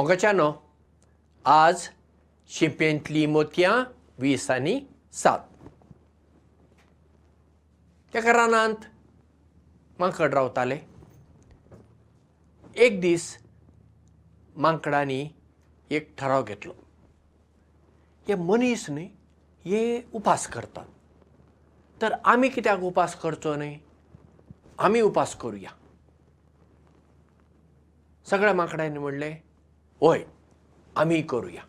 मोगाच्यानो आज शिंपेंतली मोतयां वीस आनी सात. एका रानांत माकड रावताले. एक दीस मांकडांनी एक ठराव घेतलो. हे मनीस न्ही हे उपास करतात. तर आमी कित्याक उपास करचो न्ही? आमी उपास करुया. सगळ्या माकडांनी म्हणलें होय आमी करुया.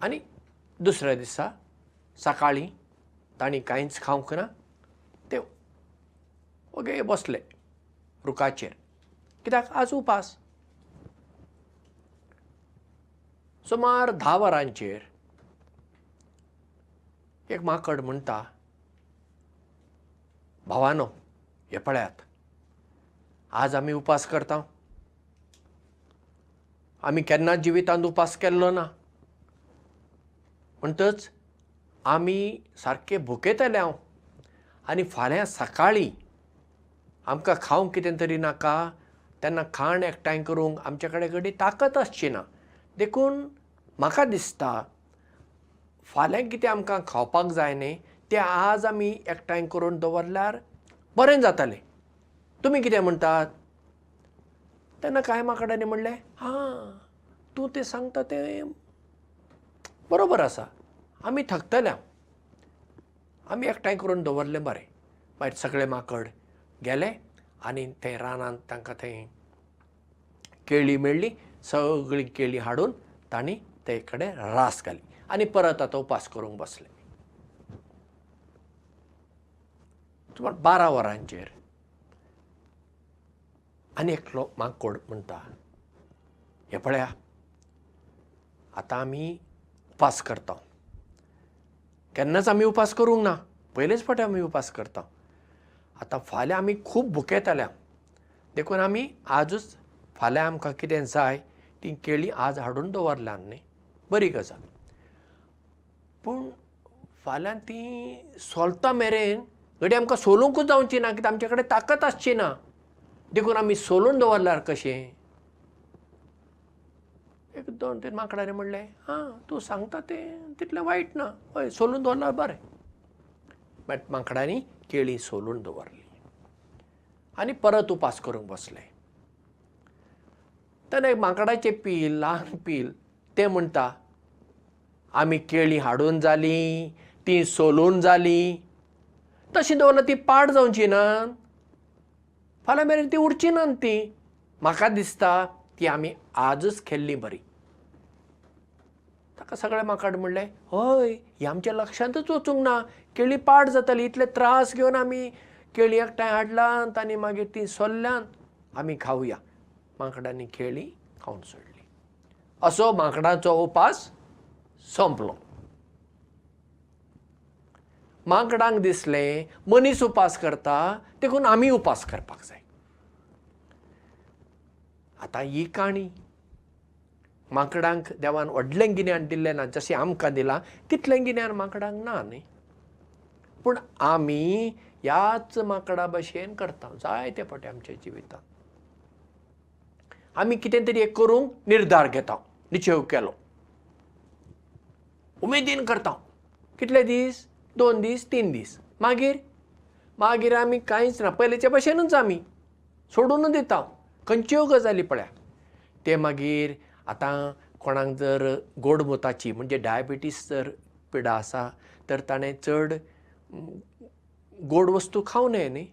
आनी दुसऱ्या दिसा सकाळीं तांणी कांयच खावंक ना ते ओगे बसले रुखाचेर कित्याक? आज उपास. सुमार धा वरांचेर एक माकड म्हणटा भावानो हे पळयात. आज आमी उपास करता आमी केन्नाच जिवितांत उपास केल्लो ना. म्हणटच आमी सारके भुकेतले हांव. आनी फाल्यां सकाळीं आमकां खावंक कितें तरी नाका तेन्ना खाण एकठांय करूंक आमचे कडेन घडी ताकत आसची ना. देखून म्हाका दिसता फाल्यां कितें आमकां खावपाक जाय न्ही तें आज आमी एकठांय करून दवरल्यार बरें जातलें. तुमी कितें म्हणटात तेन्ना कांय माकडांनी म्हणलें हां तूं तें सांगता तें बरोबर आसा. आमी थकतले आमी एकठांय करून दवरलें बरें. मागीर सगळे माकड गेले आनी थंय रानांत तांकां थंय केळी मेळ्ळी. सगळीं केळी हाडून तांणी ते कडेन रास घाली आनी परत आतां उपास करूंक बसले. सुमार बारा वरांचेर आनी एकलो माकोड म्हणटा? हे पळया आतां आमी उपास करता. केन्नाच आमी उपास करूंक ना. पयलेच फावटी आमी उपास करता. आतां फाल्यां आमी खूब भुकेतल्या देखून आमी आजूच फाल्यां आमकां कितें जाय ती केळी आज हाडून दवरल्या न्ही. बरी गजाल. पूण फाल्यां ती सोलता मेरेन घडी आमकां सोलूंकूच जावची ना कित्याक आमचे कडेन ताकत आसची ना देखून आमी सोलून दवरल्यार कशें? एक दोन तीन माकडांनी म्हणलें हां तूं सांगता तें तितलें वायट ना. हय सोलून दवरल्यार बरें. बट माकडांनी केळी सोलून दवरली. आनी परत उपास करूंक बसले. तेन्ना एक माकडाचें पील ल्हान पील तें म्हणटा आमी केळी हाडून जालीं ती सोलून जालीं. तशी दवरल्यार ती पाड जावची ना फाल्यां मेरेन ती उरची ना ती. म्हाका दिसता ती आमी आजच खेल्ली बरी. ताका सगळे माकड म्हणलें हय ही आमच्या लक्षांतच वचूंक ना. केळी पाड जाताली इतले त्रास घेवन आमी केळी एकठांय हाडलात आनी मागीर ती सोल्ल्यात आमी खावया माकडांनी केळी खावन सोडली. असो माकडाचो उपास संपलो माकडांक दिसलें मनीस उपास करता देखून आमी उपास करपाक जाय. आतां ही काणी माकडांक देवान व्हडलें गिन्यान दिल्लें ना जशें आमकां दिलां तितलें गिन्यान माकडांक ना न्ही. पूण आमी ह्याच माकडा भशेन करता जायते फावटी आमच्या जिवितांत. आमी कितें तरी एक करूंक निर्धार घेता निश्चय केलो. उमेदीन करता. कितले दीस दोन दीस तीन दीस. मागीर मागीर आमी कांयच ना. पयलींचे भशेनूच आमी सोडून दिता खंयच्यो गजाली पळया. ते मागीर आतां कोणाक जर गोडमुताची म्हणजे डायबिटीस जर पिडा आसा तर ताणें चड गोड वस्तू खावं न्हय न्ही.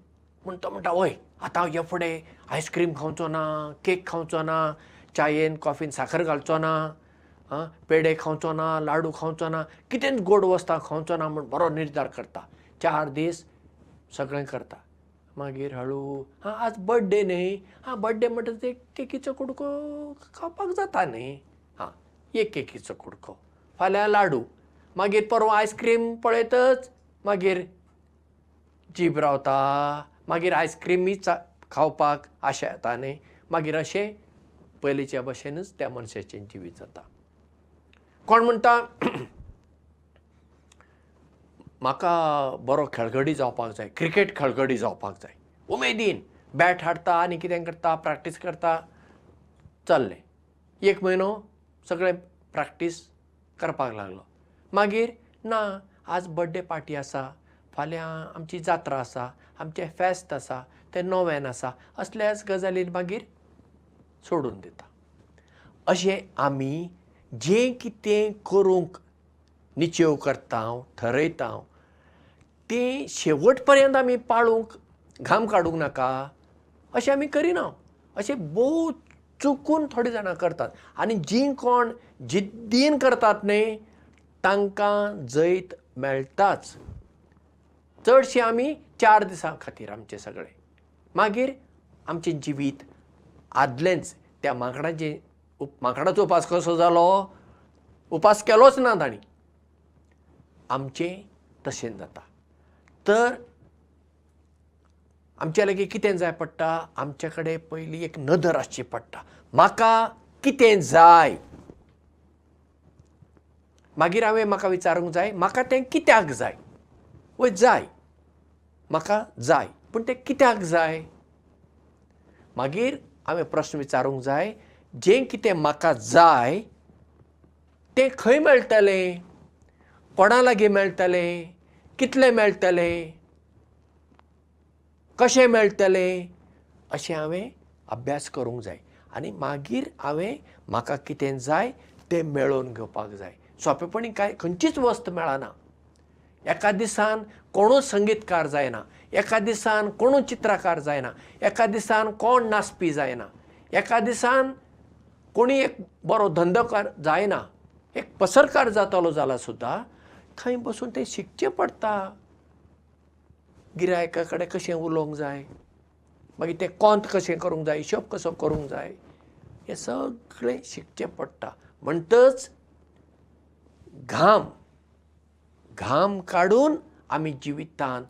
पूण तो म्हणटा हय आतां हे फुडें आयस्क्रीम खावचो ना केक खावचो ना चायेन कॉफीन साखर घालचो ना आं पेडे खावचो ना लाडू खावचो ना कितेंच गोड वस्तां खावचो ना म्हूण बरो निर्धार करता. चार दीस सगळें करता. मागीर हळू हां आज बर्थडे न्ही. हां बर्थडे म्हणटा ते केकीचो कुडको खावपाक जाता न्ही. हां एक केकीचो कुडको. फाल्यां लाडू. मागीर परवा आयस्क्रीम पळयतच. मागीर जीब रावता. मागीर आयस्क्रीमीच खावपाक आशा येता न्ही. मागीर अशें पयलींच्या भशेनच त्या मनशाचें जिवीत जाता कोण म्हणटा? म्हाका बरो खेळगडी जावपाक जाय क्रिकेट खेळगडी जावपाक जाय. उमेदीन बॅट हाडटा आनी कितें करता प्रॅक्टीस करता चल्लें. एक म्हयनो सगळें प्रॅक्टीस करपाक लागलो. मागीर ना आज बर्थडे पार्टी आसा फाल्यां आमची जात्रा आसा आमचें फेस्त आसा तें नोवेन आसा असल्याच गजाली मागीर सोडून दिता. अशें आमी जें कितें करूंक निश्चय करता ठरयता तें शेवट पर्यंत आमी पाळूंक घाम काडूंक नाका अशें आमी करिना अशें भोव चुकून थोडे जाणां करतात. आनी जीं कोण जिद्दीन करतात न्ही तांकां जैत मेळटाच चडशे आमी चार दिसां खातीर आमचें सगळें. मागीर आमचें जिवीत आदलेंच त्या माकडाचें माकडाचो उपास कसो जालो? उपास केलोच ना तांणी. आमचें तशें जाता. तर आमच्या लागीं कितें जाय पडटा? आमचे कडेन पयलीं एक नदर आसची पडटा. म्हाका कितें जाय? मागीर हांवें म्हाका विचारूंक जाय म्हाका तें कित्याक जाय? वय जाय. म्हाका जाय पूण तें कित्याक जाय? मागीर हांवें प्रस्न विचारूंक जाय जें कितें म्हाका जाय तें खंय मेळटलें? कोणा लागीं मेळटलें? कितलें मेळटलें? कशें मेळटलें? अशें हांवें अभ्यास करूंक जाय. आनी मागीर हांवें म्हाका कितें जाय तें मेळोवन घेवपाक जाय. सोंपेपणी कांय खंयचीच वस्त मेळना. एका दिसान कोणूच संगीतकार जायना. एका दिसान कोणूच चित्रकार जायना. एका दिसान कोण नाचपी जायना. एका दिसान कोणी एक बरो धंदोकार जायना एक पसरकार जातालो जाल्यार सुद्दां थंय बसून तें शिकचें पडटा गिरायका कडेन कशें उलोवंक जाय? मागीर तें कोंत कशें करूंक जाय? हिशोब कसो करूंक जाय? हें सगळें शिकचें पडटा. म्हणटच घाम घाम काडून आमी जिवितांत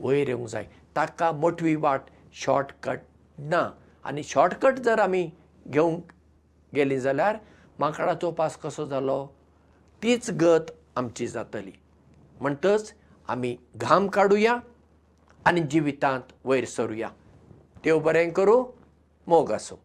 वयर येवंक जाय. ताका मोटवी वाट शॉर्टकट ना. आनी शॉर्टकट जर आमी घेवंक गेलीं जाल्यार माकडाचो उपास कसो जालो? तीच गत आमची जातली. म्हणटच आमी घाम काडुया आनी जिवितांत वयर सरुया. देव बरें करूं मोग आसूं